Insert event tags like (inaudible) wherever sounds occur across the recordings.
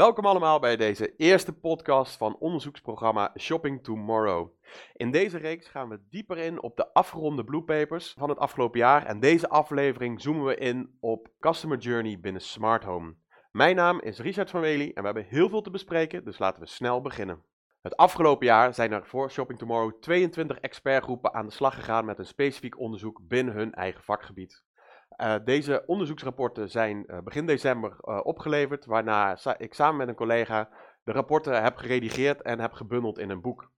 Welkom allemaal bij deze eerste podcast van onderzoeksprogramma Shopping Tomorrow. In deze reeks gaan we dieper in op de afgeronde bluepapers van het afgelopen jaar en deze aflevering zoomen we in op Customer Journey binnen Smart Home. Mijn naam is Richard van Wely en we hebben heel veel te bespreken, dus laten we snel beginnen. Het afgelopen jaar zijn er voor Shopping Tomorrow 22 expertgroepen aan de slag gegaan met een specifiek onderzoek binnen hun eigen vakgebied. Uh, deze onderzoeksrapporten zijn uh, begin december uh, opgeleverd, waarna ik samen met een collega de rapporten heb geredigeerd en heb gebundeld in een boek.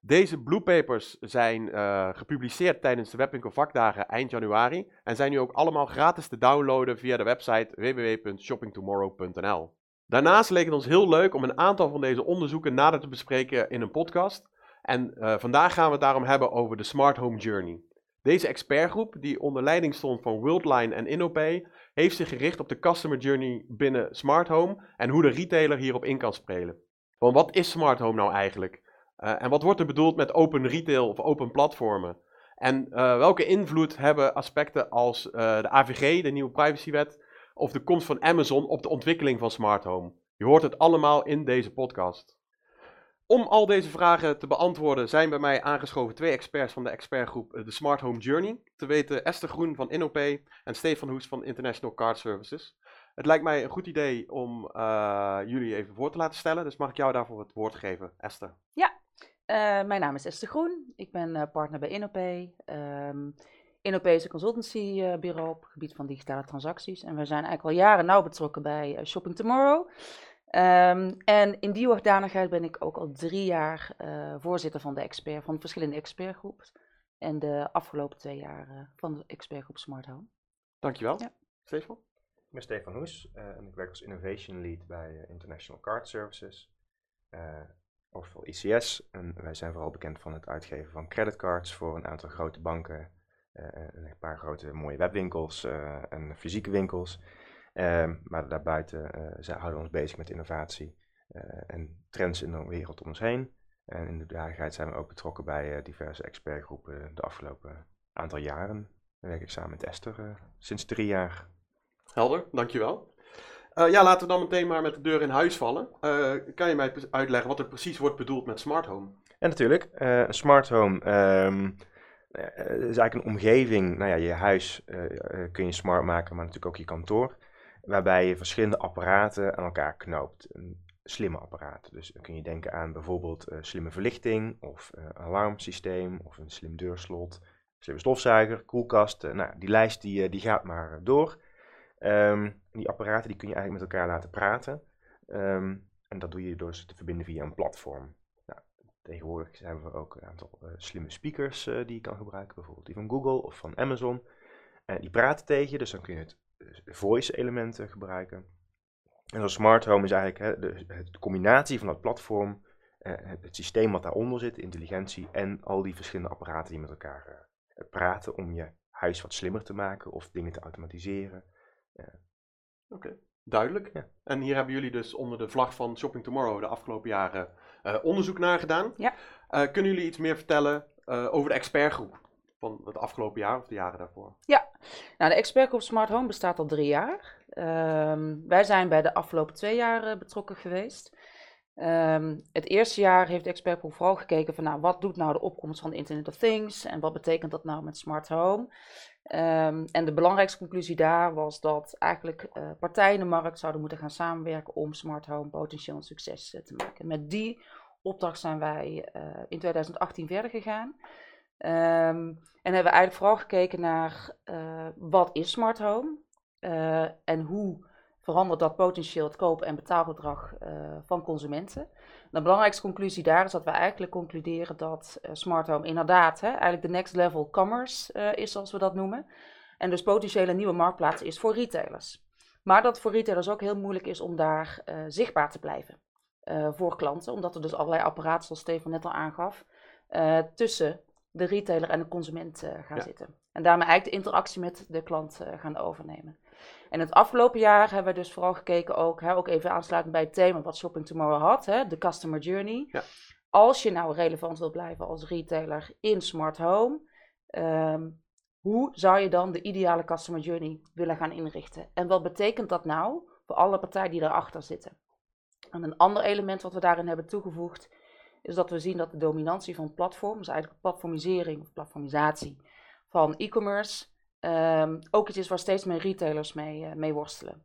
Deze blue papers zijn gepubliceerd tijdens de Webwinkel Vakdagen eind januari en zijn nu ook allemaal gratis te downloaden via de website www.shoppingtomorrow.nl. Daarnaast leek het ons heel leuk om een aantal van deze onderzoeken nader te bespreken in een podcast. En vandaag gaan we het daarom hebben over de Smart Home Journey. Deze expertgroep, die onder leiding stond van Worldline en InnoPay, heeft zich gericht op de customer journey binnen Smart Home en hoe de retailer hierop in kan spelen. Want wat is Smart Home nou eigenlijk? Uh, en wat wordt er bedoeld met open retail of open platformen? En uh, welke invloed hebben aspecten als uh, de AVG, de nieuwe privacywet, of de komst van Amazon op de ontwikkeling van Smart Home? Je hoort het allemaal in deze podcast. Om al deze vragen te beantwoorden zijn bij mij aangeschoven twee experts van de expertgroep eh, de Smart Home Journey. Te weten Esther Groen van InnoPay en Stefan Hoes van International Card Services. Het lijkt mij een goed idee om uh, jullie even voor te laten stellen, dus mag ik jou daarvoor het woord geven, Esther? Ja, uh, mijn naam is Esther Groen. Ik ben partner bij InnoPay. Um, InnoPay is een consultancybureau op het gebied van digitale transacties. En we zijn eigenlijk al jaren nauw betrokken bij Shopping Tomorrow. Um, en in die hoedanigheid ben ik ook al drie jaar uh, voorzitter van de expert, van verschillende expertgroepen. En de afgelopen twee jaar uh, van de expertgroep Smart Home. Dankjewel. Ja. Stefan? Ik ben Stefan Hoes uh, en ik werk als Innovation Lead bij International Card Services. oftewel ICS. En wij zijn vooral bekend van het uitgeven van creditcards voor een aantal grote banken. een paar grote mooie webwinkels en fysieke winkels. Ehm, maar daarbuiten uh, houden we ons bezig met innovatie uh, en trends in de wereld om ons heen. En in de dagelijkheid zijn we ook betrokken bij uh, diverse expertgroepen de afgelopen aantal jaren. Dan werk ik samen met Esther sinds drie jaar. Helder, dankjewel. ja, laten we dan meteen maar met de deur in huis vallen. kan je mij uitleggen wat er precies wordt bedoeld met smart home? En natuurlijk, een smart home um, is eigenlijk een omgeving. Nou ja, je huis kun je smart maken, maar natuurlijk ook je kantoor waarbij je verschillende apparaten aan elkaar knoopt. Slimme apparaat. Dus dan kun je denken aan bijvoorbeeld uh, slimme verlichting of uh, alarmsysteem of een slim deurslot, slimme stofzuiger, koelkast. Uh, nou, die lijst die, die gaat maar door. Um, die apparaten die kun je eigenlijk met elkaar laten praten. Um, en dat doe je door ze te verbinden via een platform. Nou, tegenwoordig hebben we ook een aantal slimme speakers die je kan gebruiken, bijvoorbeeld die van Google of van Amazon. die praten tegen je, dus dan kun je het voice elementen gebruiken. En zo'n smart home is eigenlijk hè, de, de, combinatie van dat platform, eh, het systeem wat daaronder zit, intelligentie en al die verschillende apparaten die met elkaar eh, praten om je huis wat slimmer te maken of dingen te automatiseren. Oké, duidelijk. Ja. En hier hebben jullie dus onder de vlag van Shopping Tomorrow de afgelopen jaren uh, onderzoek naar gedaan. Ja. Uh, kunnen jullie iets meer vertellen uh, over de expertgroep? Van het afgelopen jaar of de jaren daarvoor? Ja, nou, de expertgroep Smart Home bestaat al drie jaar. Um, wij zijn bij de afgelopen twee jaar uh, betrokken geweest. Um, het eerste jaar heeft de expertgroep vooral gekeken van nou, wat doet nou de opkomst van de Internet of Things en wat betekent dat nou met Smart Home. Um, en de belangrijkste conclusie daar was dat eigenlijk uh, partijen in de markt zouden moeten gaan samenwerken om Smart Home potentieel een succes uh, te maken. Met die opdracht zijn wij in 2018 verder gegaan. Um, en hebben we eigenlijk vooral gekeken naar uh, wat is smart home uh, en hoe verandert dat potentieel het kopen- en betaalgedrag uh, van consumenten. De belangrijkste conclusie daar is dat we eigenlijk concluderen dat smart home inderdaad hè, eigenlijk de next level commerce is, zoals we dat noemen. En dus potentiële nieuwe marktplaats is voor retailers. Maar dat voor retailers ook heel moeilijk is om daar zichtbaar te blijven voor klanten, omdat er dus allerlei apparaten, zoals Stefan net al aangaf, tussen de retailer en de consument uh, gaan zitten. En daarmee eigenlijk de interactie met de klant uh, gaan overnemen. En het afgelopen jaar hebben we dus vooral gekeken ook, hè, ook even aansluitend bij het thema wat Shopping Tomorrow had, hè, de customer journey. Ja. Als je nou relevant wil blijven als retailer in smart home, um, hoe zou je dan de ideale customer journey willen gaan inrichten? En wat betekent dat nou voor alle partijen die erachter zitten? En een ander element wat we daarin hebben toegevoegd, is dat we zien dat de dominantie van platform, dus eigenlijk platformisering of platformisatie van e-commerce, ehm, ook iets is waar steeds meer retailers mee, eh, mee worstelen.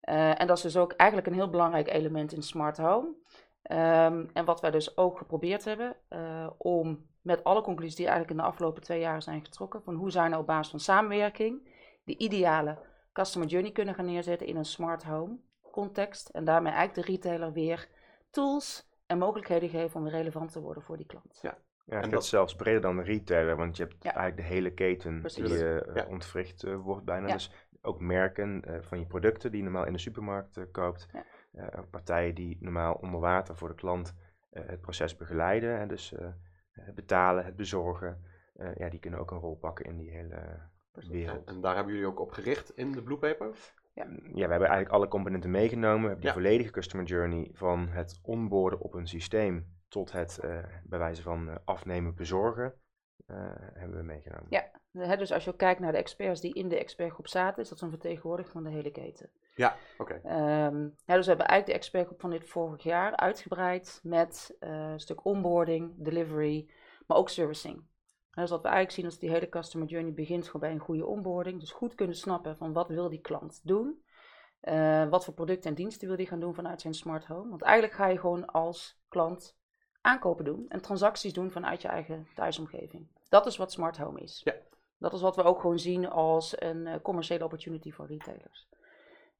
Eh, en dat is dus ook eigenlijk een heel belangrijk element in smart home. Ehm, en wat wij dus ook geprobeerd hebben, uh, om met alle conclusies die eigenlijk in de afgelopen twee jaar zijn getrokken, van hoe zijn nou op basis van samenwerking de ideale customer journey kunnen gaan neerzetten in een smart home context. En daarmee eigenlijk de retailer weer tools en mogelijkheden geven om relevant te worden voor die klant. Ja. Ja, en dat zelfs breder dan de retailer, want je hebt Ja. eigenlijk de hele keten Precies. die eh, Ja. ontwricht eh, wordt bijna. Ja. Dus ook merken eh, van je producten die je normaal in de supermarkt koopt. Eh, partijen die normaal onder water voor de klant eh, het proces begeleiden. Hè, dus eh, het betalen, het bezorgen. eh, ja, die kunnen ook een rol pakken in die hele Precies. wereld. En, en daar hebben jullie ook op gericht in de Blue Paper? Ja, we hebben eigenlijk alle componenten meegenomen. We hebben die Ja. volledige customer journey van het onboarden op een systeem tot het eh, bij wijze van eh, afnemen, bezorgen, eh, hebben we meegenomen. Ja. Hè, dus als je kijkt naar de experts die in de expertgroep zaten, is dat zo'n vertegenwoordiger van de hele keten. Ja, oké. Ehm, ja, dus we hebben eigenlijk de expertgroep van dit vorig jaar uitgebreid met een stuk onboarding, delivery, maar ook servicing. Dus wat we eigenlijk zien is die hele customer journey begint gewoon bij een goede onboarding. Dus goed kunnen snappen van wat wil die klant doen. Eh, wat voor producten en diensten wil die gaan doen vanuit zijn smart home. Want eigenlijk ga je gewoon als klant aankopen doen en transacties doen vanuit je eigen thuisomgeving. Dat is wat smart home is. Ja. Dat is wat we ook gewoon zien als een eh, commerciële opportunity voor retailers.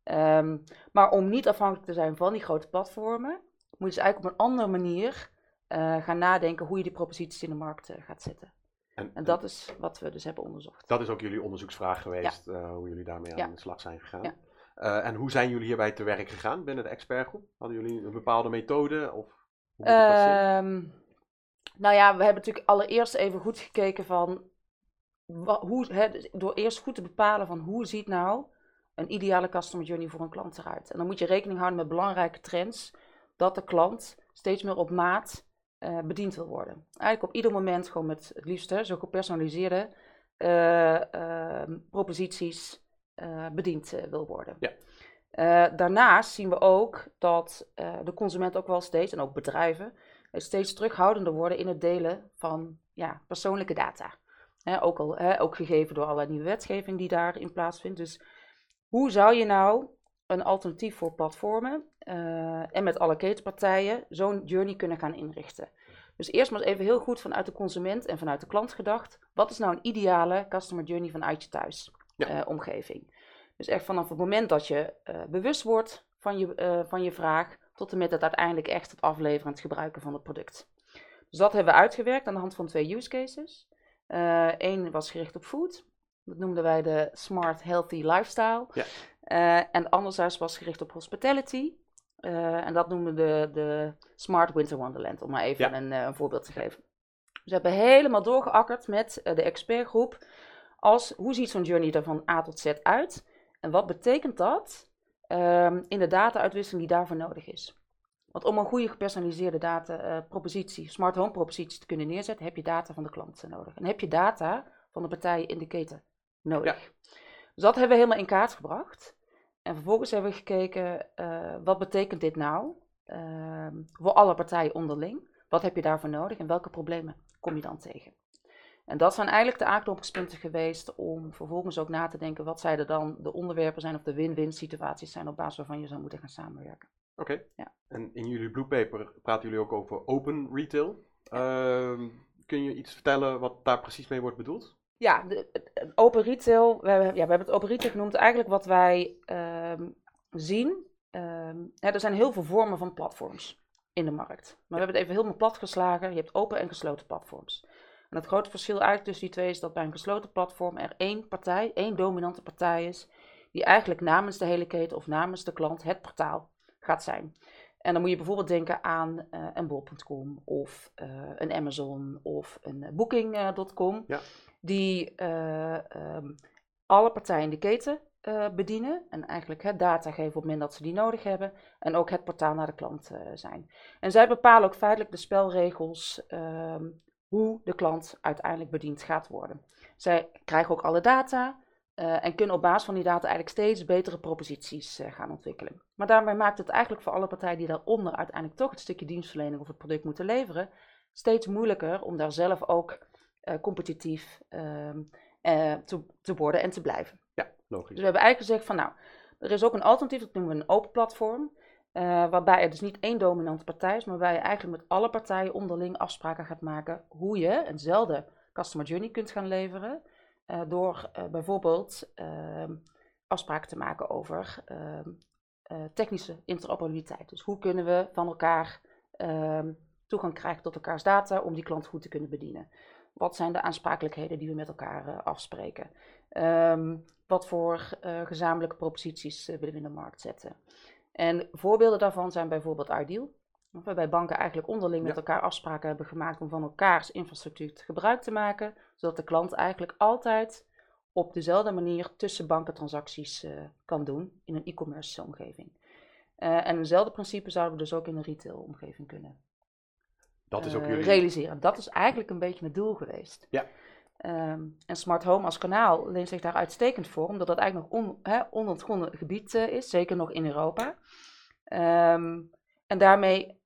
Ehm, maar om niet afhankelijk te zijn van die grote platformen, moet je dus eigenlijk op een andere manier eh, gaan nadenken hoe je die proposities in de markt gaat zetten. En, En dat is wat we dus hebben onderzocht. dat is ook jullie onderzoeksvraag geweest, eh, hoe jullie daarmee Ja. aan de slag zijn gegaan. Ja. Eh, en hoe zijn jullie hierbij te werk gegaan binnen de expertgroep? Hadden jullie een bepaalde methode? Of hoe? Ehm, nou ja, we hebben natuurlijk allereerst even goed gekeken van, hoe, dus door eerst goed te bepalen van hoe ziet nou een ideale customer journey voor een klant eruit. En dan moet je rekening houden met belangrijke trends, dat de klant steeds meer op maat eh, bediend wil worden. Eigenlijk op ieder moment gewoon met het liefst hè, zo gepersonaliseerde eh, ehm, proposities eh, bediend wil worden. Ja. Daarnaast zien we ook dat de consument ook wel steeds, en ook bedrijven, steeds terughoudender worden in het delen van ja, persoonlijke data. Ook, al, ook gegeven door allerlei nieuwe wetgeving die daarin plaatsvindt. Dus hoe zou je nou een alternatief voor platformen eh, en met alle ketenpartijen zo'n journey kunnen gaan inrichten? Dus eerst maar eens even heel goed vanuit de consument en vanuit de klant gedacht. Wat is nou een ideale customer journey vanuit je thuis Ja. eh, omgeving? Dus echt vanaf het moment dat je eh, bewust wordt van je, van je vraag, tot en met het uiteindelijk echt het afleveren en het gebruiken van het product. Dus dat hebben we uitgewerkt aan de hand van twee use cases. Eén was gericht op food. Dat noemden wij de Smart Healthy Lifestyle. Ja. Eh, en anderzijds was gericht op hospitality. Eh, en dat noemden we de, de Smart Winter Wonderland, om maar even Ja. een, eh, een voorbeeld te geven. Dus we hebben helemaal doorgeakkerd met de expertgroep. Als hoe ziet zo'n journey er van A tot Z uit? En wat betekent dat ehm, in de data-uitwisseling die daarvoor nodig is? Want om een goede gepersonaliseerde data-propositie, smart home propositie te kunnen neerzetten, heb je data van de klant nodig. En heb je data van de partijen in de keten nodig. Dus dat hebben we helemaal in kaart gebracht. En vervolgens hebben we gekeken, eh, wat betekent dit nou ehm, voor alle partijen onderling? Wat heb je daarvoor nodig en welke problemen kom je dan tegen? En dat zijn eigenlijk de aanknopingspunten geweest om vervolgens ook na te denken wat zouden dan de onderwerpen zijn of de win-win situaties zijn op basis waarvan je zou moeten gaan samenwerken. Oké. Ja. En in jullie Blue Paper praten jullie ook over open retail. Ehm, kun je iets vertellen wat daar precies mee wordt bedoeld? Ja, de, open retail, we hebben, ja, we hebben het open retail genoemd. Eigenlijk wat wij ehm, zien, ehm, hè, er zijn heel veel vormen van platforms in de markt. Maar we hebben het even helemaal plat geslagen. Je hebt open en gesloten platforms. En het grote verschil eigenlijk tussen die twee is dat bij een gesloten platform er één partij, één dominante partij is, die eigenlijk namens de hele keten of namens de klant het portaal gaat zijn. En dan moet je bijvoorbeeld denken aan eh, een bol.com of eh, een Amazon of een eh, booking.com. Ja. Die eh, ehm, alle partijen in de keten eh, bedienen. En eigenlijk het data geven op het moment dat ze die nodig hebben. En ook het portaal naar de klant eh, zijn. En zij bepalen ook feitelijk de spelregels ehm, hoe de klant uiteindelijk bediend gaat worden. Zij krijgen ook alle data. En kunnen op basis van die data eigenlijk steeds betere proposities gaan ontwikkelen. Maar daarmee maakt het eigenlijk voor alle partijen die daaronder uiteindelijk toch het stukje dienstverlening of het product moeten leveren, steeds moeilijker om daar zelf ook eh, competitief ehm, eh, te, te worden en te blijven. Ja, logisch. Dus we hebben eigenlijk gezegd van nou, er is ook een alternatief, dat noemen we een open platform. eh, waarbij er dus niet één dominante partij is, maar waarbij je eigenlijk met alle partijen onderling afspraken gaat maken hoe je eenzelfde customer journey kunt gaan leveren. door bijvoorbeeld ehm, afspraken te maken over ehm, eh, technische interoperabiliteit. Dus hoe kunnen we van elkaar toegang krijgen tot elkaars data om die klant goed te kunnen bedienen. Wat zijn de aansprakelijkheden die we met elkaar eh, afspreken? Ehm, wat voor eh, gezamenlijke proposities eh, willen we in de markt zetten? En voorbeelden daarvan zijn bijvoorbeeld Ideal, waarbij banken eigenlijk onderling met elkaar afspraken hebben gemaakt om van elkaars infrastructuur gebruik te maken, zodat de klant eigenlijk altijd op dezelfde manier tussen bankentransacties eh, kan doen in een e-commerce omgeving. En eenzelfde principe zouden we dus ook in een retail omgeving kunnen dat is ook eh, jullie... realiseren. Dat is eigenlijk een beetje het doel geweest. Ja. Ehm, en Smart Home als kanaal leent zich daar uitstekend voor, omdat dat eigenlijk nog on, onontgonnen gebied eh, is, zeker nog in Europa. Ehm, en daarmee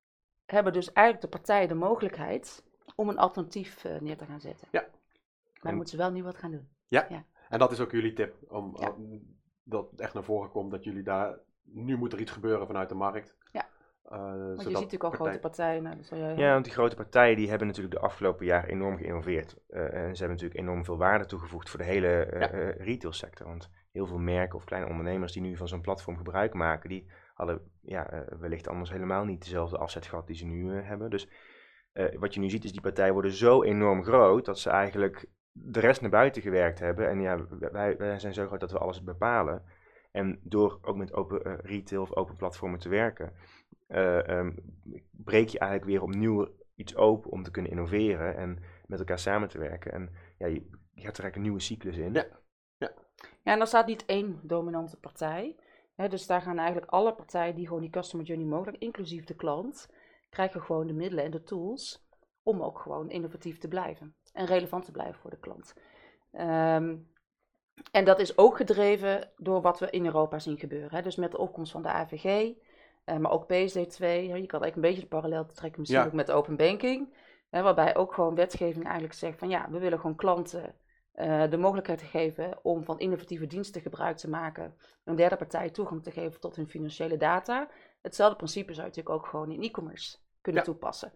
hebben dus eigenlijk de partijen de mogelijkheid om een alternatief eh, neer te gaan zetten. Ja. Maar En- moeten ze wel nu wat gaan doen. En dat is ook jullie tip, om, Ja. om- dat echt naar voren komt, dat jullie daar... Nu moet er iets gebeuren vanuit de markt. Eh, Want je ziet natuurlijk al partij- grote partijen. Nou, jij- Ja, want die grote partijen die hebben natuurlijk de afgelopen jaren enorm geïnnoveerd. Eh, en ze hebben natuurlijk enorm veel waarde toegevoegd voor de hele eh, Ja. retailsector. Want heel veel merken of kleine ondernemers die nu van zo'n platform gebruik maken, die hadden ja, wellicht anders helemaal niet dezelfde afzet gehad die ze nu hebben. Dus wat je nu ziet is die partijen worden zo enorm groot dat ze eigenlijk de rest naar buiten gewerkt hebben. En ja, wij, wij zijn zo groot dat we alles bepalen. En door ook met open retail of open platformen te werken, eh, ehm, breek je eigenlijk weer opnieuw iets open om te kunnen innoveren en met elkaar samen te werken. En ja, je, je gaat er eigenlijk een nieuwe cyclus in. Ja. Ja, en dan staat niet één dominante partij. Hè, dus daar gaan eigenlijk alle partijen die gewoon die customer journey mogelijk, inclusief de klant, krijgen gewoon de middelen en de tools om ook gewoon innovatief te blijven en relevant te blijven voor de klant. Ehm, en dat is ook gedreven door wat we in Europa zien gebeuren. Hè. Dus met de opkomst van de AVG, eh, maar ook PSD2. Hè, je kan eigenlijk een beetje de parallel trekken misschien Ja. ook met open banking. Hè, waarbij ook gewoon wetgeving eigenlijk zegt van ja, we willen gewoon klanten eh, de mogelijkheid geven om van innovatieve diensten gebruik te maken, een derde partij toegang te geven tot hun financiële data. Hetzelfde principe zou je natuurlijk ook gewoon in e-commerce kunnen Ja. toepassen.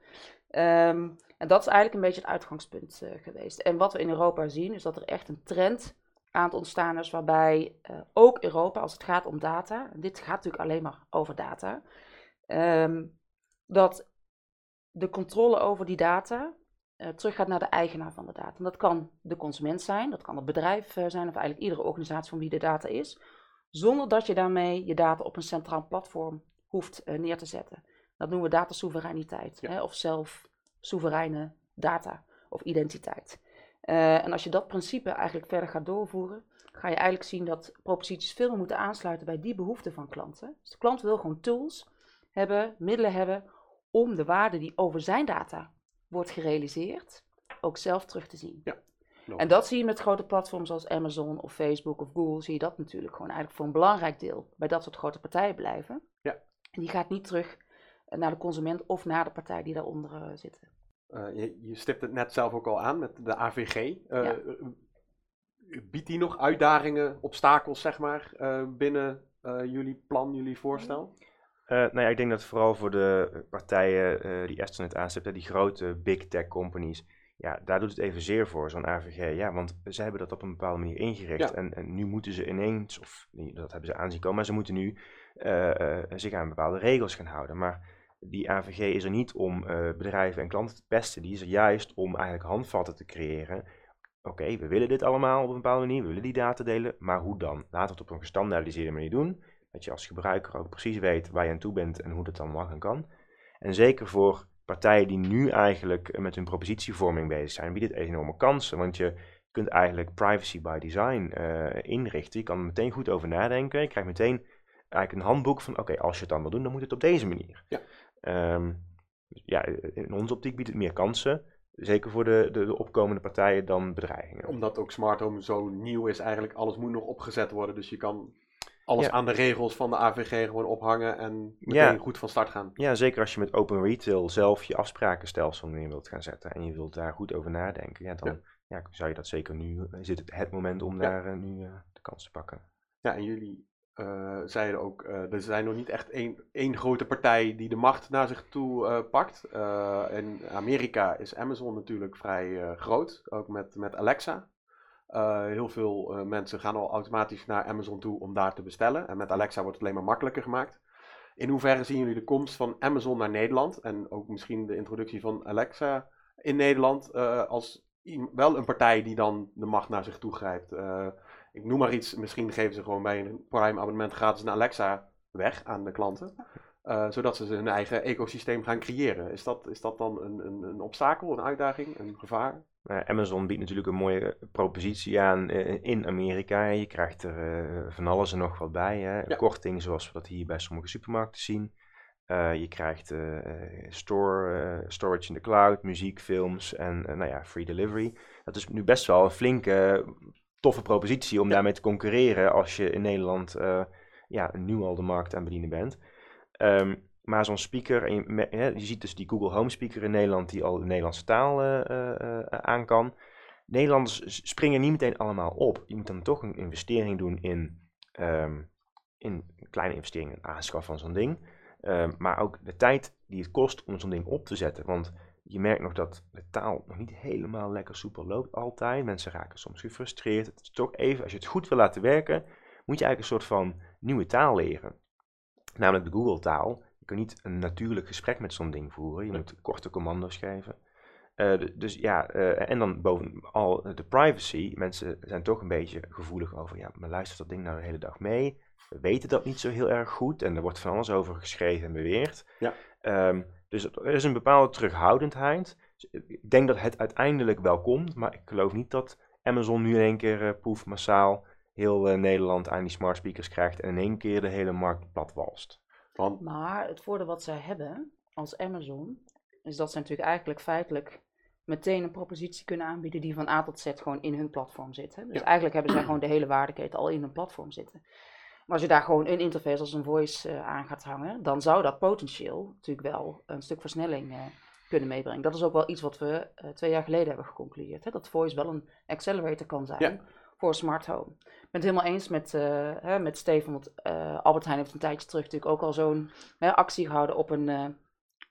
Ehm, en dat is eigenlijk een beetje het uitgangspunt eh, geweest. En wat we in Europa zien, is dat er echt een trend aan het ontstaan is, waarbij eh, ook Europa, als het gaat om data, dit gaat natuurlijk alleen maar over data, ehm, dat de controle over die data eh, teruggaat naar de eigenaar van de data. En dat kan de consument zijn, dat kan het bedrijf eh, zijn, of eigenlijk iedere organisatie van wie de data is, zonder dat je daarmee je data op een centraal platform hoeft neer te zetten. Dat noemen we datasoevereiniteit, Ja. hè, of zelf-soevereine data of identiteit. Eh, en als je dat principe eigenlijk verder gaat doorvoeren, ga je eigenlijk zien dat proposities veel meer moeten aansluiten bij die behoeften van klanten. Dus de klant wil gewoon tools hebben, middelen hebben om de waarde die over zijn data wordt gerealiseerd, ook zelf terug te zien. Logisch. En dat zie je met grote platforms zoals Amazon of Facebook of Google, zie je dat natuurlijk gewoon eigenlijk voor een belangrijk deel bij dat soort grote partijen blijven. Ja. En die gaat niet terug naar de consument of naar de partij die daaronder eh, zitten. Eh, je, je stipt het net zelf ook al aan met de AVG. Eh, Ja. Biedt die nog uitdagingen, obstakels, zeg maar, eh, binnen eh, jullie plan, jullie voorstel? Eh, nou ja, ik denk dat vooral voor de partijen eh, die Esther net aanstipt, die grote big tech companies, ja, daar doet het evenzeer voor, zo'n AVG. Ja, want ze hebben dat op een bepaalde manier ingericht. Ja. En, en nu moeten ze ineens, of nee, dat hebben ze aanzien komen, maar ze moeten nu eh, eh, zich aan bepaalde regels gaan houden. Maar die AVG is er niet om eh, bedrijven en klanten te pesten, die is er juist om eigenlijk handvatten te creëren. Oké, we willen dit allemaal op een bepaalde manier, we willen die data delen, maar hoe dan? Laten we het op een gestandaardiseerde manier doen. Dat je als gebruiker ook precies weet waar je aan toe bent en hoe dat dan mag en kan. En zeker voor partijen die nu eigenlijk met hun propositievorming bezig zijn, biedt het enorme kansen. Want je kunt eigenlijk privacy by design eh, inrichten. Je kan er meteen goed over nadenken. Je krijgt meteen eigenlijk een handboek van, oké, als je het dan wil doen, dan moet het op deze manier. Ja. Ehm, ja, in onze optiek biedt het meer kansen. zeker voor de, de, de opkomende partijen, dan bedreigingen. Omdat ook smart home zo nieuw is, eigenlijk alles moet nog opgezet worden. Dus je kan alles Ja. aan de regels van de AVG gewoon ophangen en meteen Ja. goed van start gaan. Ja, zeker als je met open retail zelf je afsprakenstelsel neer wilt gaan zetten en je wilt daar goed over nadenken, ja, dan ja. zou je dat zeker nu, is het het moment om Ja. daar eh, nu eh, de kans te pakken. Ja, en jullie eh, zeiden ook, eh, er zijn nog niet echt één, één grote partij die de macht naar zich toe eh, pakt. In Amerika is Amazon natuurlijk vrij groot, ook met, met Alexa. Heel veel mensen gaan al automatisch naar Amazon toe om daar te bestellen. En met Alexa wordt het alleen maar makkelijker gemaakt. In hoeverre zien jullie de komst van Amazon naar Nederland en ook misschien de introductie van Alexa in Nederland als wel een partij die dan de macht naar zich toe grijpt? Eh, ik noem maar iets, misschien geven ze gewoon bij een Prime abonnement gratis een Alexa weg aan de klanten. eh, zodat ze hun eigen ecosysteem gaan creëren. Is dat, is dat dan een, een, een obstakel, een uitdaging, een gevaar? Nou, Amazon biedt natuurlijk een mooie propositie aan eh, in Amerika. Je krijgt er eh, van alles en nog wat bij. Hè. Ja. Korting zoals we dat hier bij sommige supermarkten zien. Eh, je krijgt eh, eh, store, eh, storage in the cloud, muziek, films en eh, nou ja, free delivery. Dat is nu best wel een flinke, toffe propositie om daarmee te concurreren als je in Nederland eh, ja, nu al de markt aan bedienen bent. Ehm, maar zo'n speaker, en je, me- hè, je ziet dus die Google Home speaker in Nederland die al de Nederlandse taal eh, aan kan. Nederlanders springen niet meteen allemaal op. Je moet dan toch een investering doen in, ehm, in kleine investering in aanschaf van zo'n ding. Ehm, maar ook de tijd die het kost om zo'n ding op te zetten. Want je merkt nog dat de taal nog niet helemaal lekker soepel loopt altijd. Mensen raken soms gefrustreerd. Het is toch even, als je het goed wil laten werken, moet je eigenlijk een soort van nieuwe taal leren. Namelijk de Google-taal. Je kan niet een natuurlijk gesprek met zo'n ding voeren. Je moet korte commando's geven. Eh, dus ja, eh, en dan bovenal de privacy. Mensen zijn toch een beetje gevoelig over, ja, maar luistert dat ding nou de hele dag mee? We weten dat niet zo heel erg goed en er wordt van alles over geschreven en beweerd. Ja. Ehm, dus er is een bepaalde terughoudendheid. Dus ik denk dat het uiteindelijk wel komt, maar ik geloof niet dat Amazon nu in één keer eh, poef massaal heel eh, Nederland aan die smart speakers krijgt en in één keer de hele markt platwalst. Want Maar het voordeel wat zij hebben als Amazon, is dat ze natuurlijk eigenlijk feitelijk meteen een propositie kunnen aanbieden die van A tot Z gewoon in hun platform zit. Hè? Dus Ja. eigenlijk hebben zij (clears throat) gewoon de hele waardeketen al in hun platform zitten. Maar als je daar gewoon een interface als een voice eh, aan gaat hangen, dan zou dat potentieel natuurlijk wel een stuk versnelling eh, kunnen meebrengen. Dat is ook wel iets wat we eh, twee jaar geleden hebben geconcludeerd. Hè? Dat voice wel een accelerator kan zijn Ja. voor smart home. Ik ben het helemaal eens met, hè, met Steven, want Albert Heijn heeft een tijdje terug natuurlijk ook al zo'n actie gehouden op een,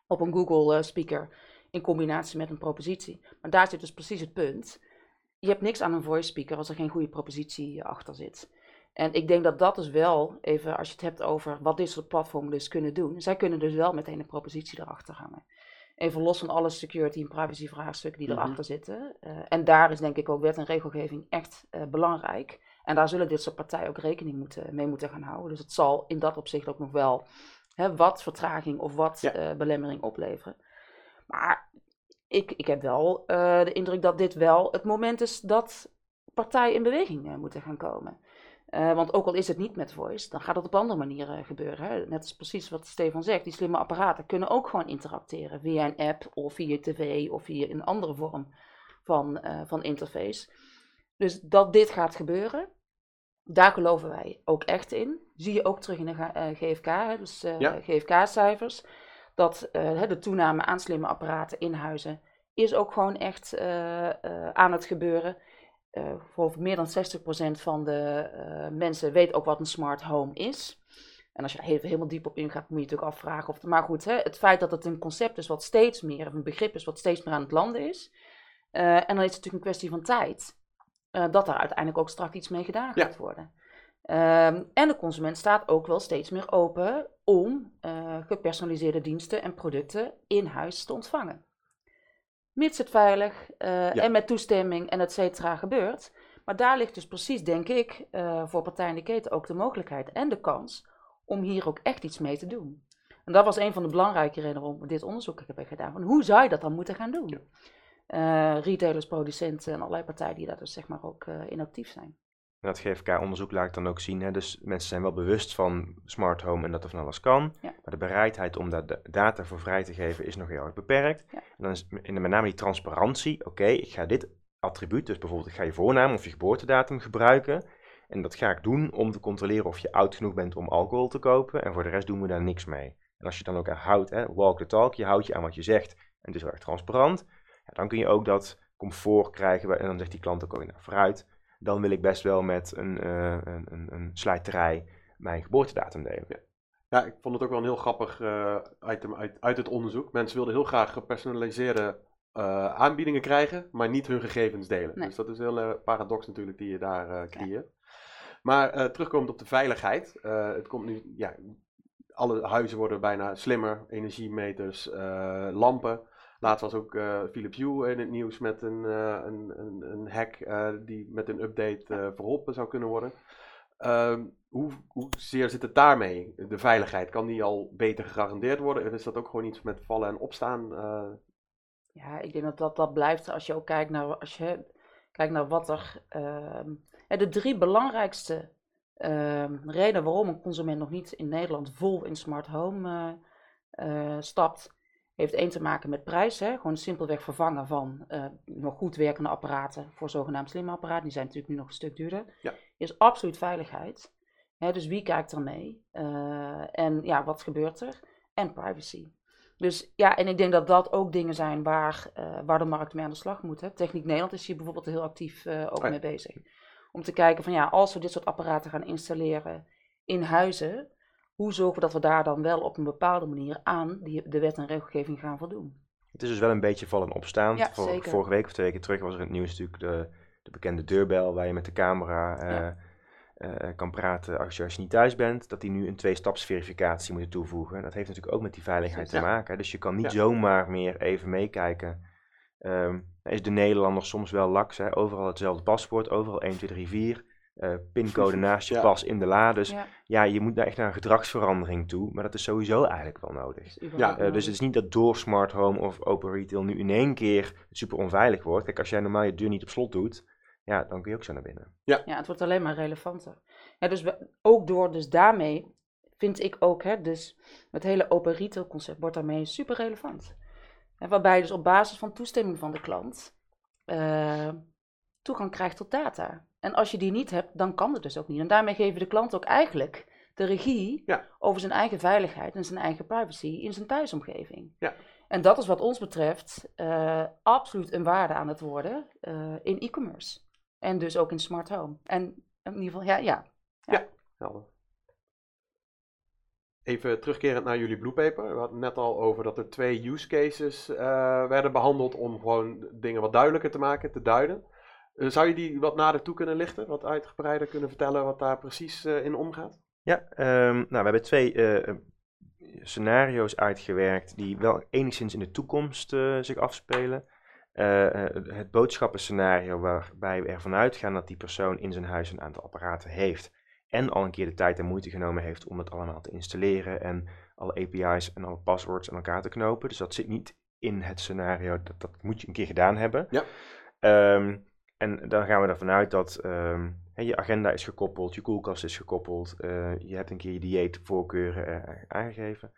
op een Google speaker in combinatie met een propositie. Maar daar zit dus precies het punt. Je hebt niks aan een voice speaker als er geen goede propositie achter zit. En ik denk dat dat dus wel, even als je het hebt over wat dit soort platformen dus kunnen doen, zij kunnen dus wel meteen een propositie erachter hangen. Even los van alle security en privacy vraagstukken die Mhm. erachter zitten. Eh, en daar is denk ik ook wet en regelgeving echt eh, belangrijk. En daar zullen dit soort partijen ook rekening moeten, mee moeten gaan houden. Dus het zal in dat opzicht ook nog wel hè, wat vertraging of wat Ja. eh, belemmering opleveren. Maar ik, ik heb wel de indruk dat dit wel het moment is dat partijen in beweging moeten gaan komen. Eh, want ook al is het niet met voice, dan gaat het op andere manieren gebeuren. Hè? Net als precies wat Stefan zegt, die slimme apparaten kunnen ook gewoon interacteren via een app of via tv of via een andere vorm van, eh, van interface. Dus dat dit gaat gebeuren, daar geloven wij ook echt in. Zie je ook terug in de G- eh, GFK, hè, dus Ja. GFK-cijfers. Dat de toename aan slimme apparaten in huizen is ook gewoon echt aan het gebeuren. Eh, voor meer dan 60% van de eh, mensen weet ook wat een smart home is. En als je daar even helemaal diep op ingaat, moet je natuurlijk afvragen of. Maar goed, hè, het feit dat het een concept is wat steeds meer, of een begrip is wat steeds meer aan het landen is. eh, en dan is het natuurlijk een kwestie van tijd. dat daar uiteindelijk ook straks iets mee gedaan Ja. gaat worden. Ehm, en de consument staat ook wel steeds meer open om gepersonaliseerde diensten en producten in huis te ontvangen. Mits het veilig eh, Ja. en met toestemming en et cetera gebeurt. Maar daar ligt dus precies, denk ik, eh, voor partijen in de keten ook de mogelijkheid en de kans om hier ook echt iets mee te doen. En dat was een van de belangrijke redenen waarom we dit onderzoek hebben gedaan. Van hoe zou je dat dan moeten gaan doen? Eh, retailers, producenten en allerlei partijen die daar dus zeg maar ook in actief zijn. En dat GFK-onderzoek laat ik dan ook zien. Hè? Dus mensen zijn wel bewust van smart home en dat er van alles kan. Ja. Maar de bereidheid om daar de data voor vrij te geven is nog heel erg beperkt. Ja. En dan is in de, met name die transparantie. Oké, ik ga dit attribuut, dus bijvoorbeeld ik ga je voornaam of je geboortedatum gebruiken. En dat ga ik doen om te controleren of je oud genoeg bent om alcohol te kopen. En voor de rest doen we daar niks mee. En als je dan ook aan houdt, hè, walk the talk, je houdt je aan wat je zegt en het is wel erg transparant. Ja, dan kun je ook dat comfort krijgen. En dan zegt die klant ook, oh, nou, vooruit. Dan wil ik best wel met een, uh, een, een, een slijterij mijn geboortedatum delen. Ja. Ja, ik vond het ook wel een heel grappig uh, item uit, uit het onderzoek. Mensen wilden heel graag gepersonaliseerde uh, aanbiedingen krijgen, maar niet hun gegevens delen. Nee. Dus dat is een hele paradox natuurlijk die je daar uh, creëert. Ja. Maar uh, terugkomend op de veiligheid. het komt nu, ja, alle huizen worden bijna slimmer. Energiemeters, lampen. Laatst was ook Philips Hue in het nieuws met een, een, een, een hack die met een update verholpen zou kunnen worden. Ehm, hoe, zeer zit het daarmee? De veiligheid, kan die al beter gegarandeerd worden? Of is dat ook gewoon iets met vallen en opstaan? Ja, ik denk dat dat, blijft als je ook kijkt naar, als je kijkt naar wat er. Uh, de drie belangrijkste uh, redenen waarom een consument nog niet in Nederland vol in smart home uh, stapt, heeft één te maken met prijs. Hè? Gewoon simpelweg vervangen van eh, nog goed werkende apparaten voor zogenaamd slimme apparaten. Die zijn natuurlijk nu nog een stuk duurder. Ja. Is absoluut veiligheid. Hè, dus wie kijkt er mee? en ja, wat gebeurt er? En privacy. Dus ja, en ik denk dat dat ook dingen zijn waar, uh, waar de markt mee aan de slag moet. Hè. Techniek Nederland is hier bijvoorbeeld heel actief ook ja. mee bezig. Om te kijken van ja, als we dit soort apparaten gaan installeren in huizen, hoe zorgen we dat we daar dan wel op een bepaalde manier aan die, de wet en regelgeving gaan voldoen? Het is dus wel een beetje vallen en opstaan. Ja, Vor, zeker. vorige week of twee weken terug was er in het nieuws natuurlijk de, de bekende deurbel waar je met de camera uh, Ja. uh, kan praten als je, als je niet thuis bent, dat die nu een twee-staps-verificatie moeten toevoegen. Dat heeft natuurlijk ook met die veiligheid Ja. te maken. Dus je kan niet zomaar meer even meekijken. Ehm, is de Nederlander soms wel laks, hè? overal hetzelfde paspoort, overal 1, 2, 3, 4. Eh, pincode (laughs) naast je Ja. pas in de la. Dus ja. Ja, je moet daar echt naar een gedragsverandering toe. Maar dat is sowieso eigenlijk wel nodig. überhaupt Eh, dus het is niet dat door smart home of open retail nu in één keer super onveilig wordt. Kijk, als jij normaal je deur niet op slot doet, ja, dan kun je ook zo naar binnen. Ja, het wordt alleen maar relevanter. Ja, dus we, ook door, dus daarmee vind ik ook, hè, dus het hele open retail concept wordt daarmee super relevant. En waarbij je dus op basis van toestemming van de klant eh, toegang krijgt tot data. En als je die niet hebt, dan kan het dus ook niet. En daarmee geven de klant ook eigenlijk de regie Ja. over zijn eigen veiligheid en zijn eigen privacy in zijn thuisomgeving. Ja. En dat is wat ons betreft eh, absoluut een waarde aan het worden eh, in e-commerce. En dus ook in smart home. En in ieder geval, ja, ja. Helder. Even terugkerend naar jullie Blue Paper. We hadden het net al over dat er twee use cases eh, werden behandeld om gewoon dingen wat duidelijker te maken, te duiden. Eh, zou je die wat nader toe kunnen lichten? Wat uitgebreider kunnen vertellen wat daar precies eh, in omgaat? Ja, ehm, nou, we hebben twee eh, scenario's uitgewerkt die wel enigszins in de toekomst zich afspelen. Het boodschappenscenario waarbij we ervan uitgaan dat die persoon in zijn huis een aantal apparaten heeft. En al een keer de tijd en moeite genomen heeft om het allemaal te installeren en alle API's en alle passwords aan elkaar te knopen. Dus dat zit niet in het scenario, dat, dat moet je een keer gedaan hebben. Ja. Ehm, en dan gaan we ervan uit dat ehm, je agenda is gekoppeld, je koelkast is gekoppeld, eh, je hebt een keer je dieetvoorkeuren eh, aangegeven.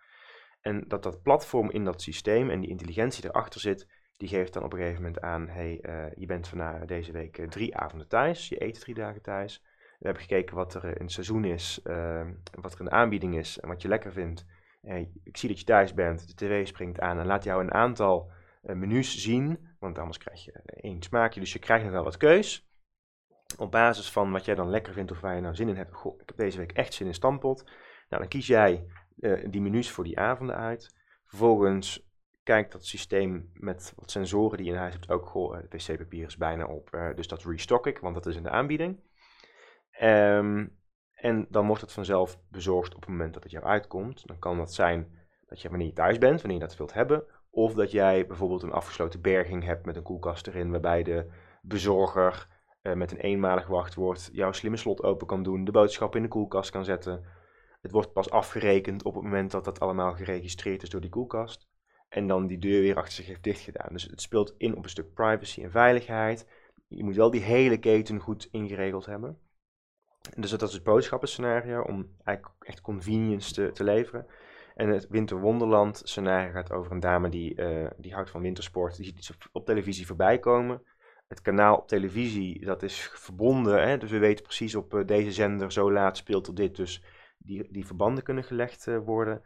En dat dat platform in dat systeem en die intelligentie erachter zit, die geeft dan op een gegeven moment aan, hey, eh, je bent vandaag deze week eh, drie avonden thuis, je eet drie dagen thuis. We hebben gekeken wat er in het seizoen is, uh, wat er de aanbieding is en wat je lekker vindt. Ik zie dat je thuis bent, de tv springt aan en laat jou een aantal menus zien, want anders krijg je één smaakje, dus je krijgt nog wel wat keus. Op basis van wat jij dan lekker vindt of waar je nou zin in hebt. Goh, ik heb deze week echt zin in stampot. Nou, dan kies jij uh, die menus voor die avonden uit. Vervolgens kijkt dat systeem met wat sensoren die je in huis hebt ook, goh, het wc-papier is bijna op, uh, dus dat restock ik, want dat is in de aanbieding. Um, en dan wordt het vanzelf bezorgd op het moment dat het jou uitkomt. Dan kan dat zijn dat je wanneer je thuis bent, wanneer je dat wilt hebben. Of dat jij bijvoorbeeld een afgesloten berging hebt met een koelkast erin, waarbij de bezorger uh, met een eenmalig wachtwoord jouw slimme slot open kan doen, de boodschap in de koelkast kan zetten. Het wordt pas afgerekend op het moment dat dat allemaal geregistreerd is door die koelkast. En dan die deur weer achter zich heeft dichtgedaan. Dus het speelt in op een stuk privacy en veiligheid. Je moet wel die hele keten goed ingeregeld hebben. Dus dat is het boodschappen-scenario om eigenlijk echt convenience te, te leveren. En het winterwonderland scenario gaat over een dame die, eh, die houdt van wintersport. Die ziet iets op, op televisie voorbij komen. Het kanaal op televisie, dat is verbonden. Hè? Dus we weten precies op eh, deze zender zo laat speelt er dit. Dus die, die verbanden kunnen gelegd eh, worden.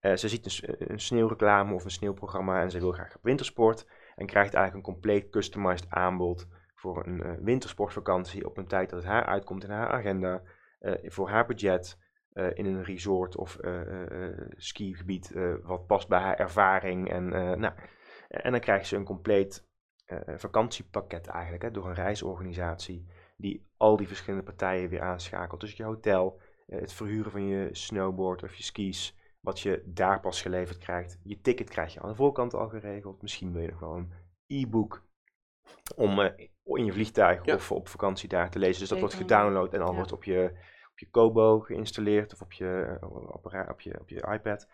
Ze ziet een, een sneeuwreclame of een sneeuwprogramma en ze wil graag op wintersport. En krijgt eigenlijk een compleet customized aanbod voor een wintersportvakantie op een tijd dat het haar uitkomt in haar agenda. voor haar budget. Eh, in een resort of eh, eh, skigebied wat past bij haar ervaring. En, nou, en dan krijgt ze een compleet vakantiepakket eigenlijk hè, door een reisorganisatie die al die verschillende partijen weer aanschakelt. Dus je hotel, het verhuren van je snowboard of je skis, wat je daar pas geleverd krijgt. Je ticket krijg je aan de voorkant al geregeld. Misschien wil je nog wel een e-book om in je vliegtuig Ja. of op vakantie daar te lezen. Dus dat wordt gedownload en dan Ja. wordt op je, op je Kobo geïnstalleerd of op je, eh, appara- op je, op je iPad.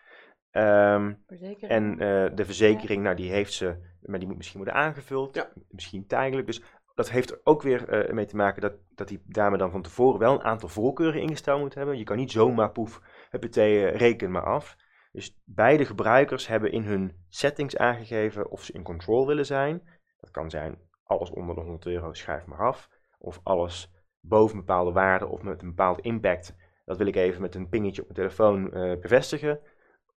Ehm, en eh, de verzekering, nou die heeft ze, maar die moet misschien worden aangevuld. Ja. Misschien tijdelijk. Dus dat heeft er ook weer eh, mee te maken dat, dat die dame dan van tevoren wel een aantal voorkeuren ingesteld moet hebben. Je kan niet zomaar poef, eh, reken maar af. Dus beide gebruikers hebben in hun settings aangegeven of ze in control willen zijn. Dat kan zijn alles onder de 100 euro, schrijf maar af. Of alles boven een bepaalde waarde of met een bepaalde impact. Dat wil ik even met een pingetje op mijn telefoon eh, bevestigen.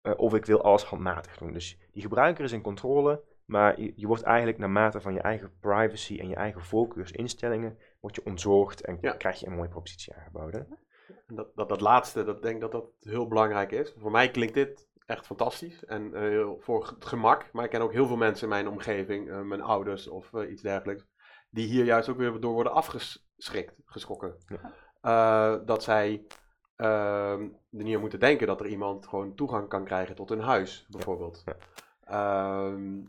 Eh, of ik wil alles handmatig doen. Dus die gebruiker is in controle, maar je, je wordt eigenlijk naarmate van je eigen privacy en je eigen voorkeursinstellingen, word je ontzorgd en Ja. krijg je een mooie propositie aangeboden. En Dat, dat, dat laatste, dat denk dat dat heel belangrijk is. Voor mij klinkt dit echt fantastisch en eh, voor het gemak. Maar ik ken ook heel veel mensen in mijn omgeving, mijn ouders of iets dergelijks, die hier juist ook weer door worden afgeschrikt, geschrokken. Eh, dat zij ehm, er niet aan moeten denken dat er iemand gewoon toegang kan krijgen tot hun huis, bijvoorbeeld. Ja. Ehm,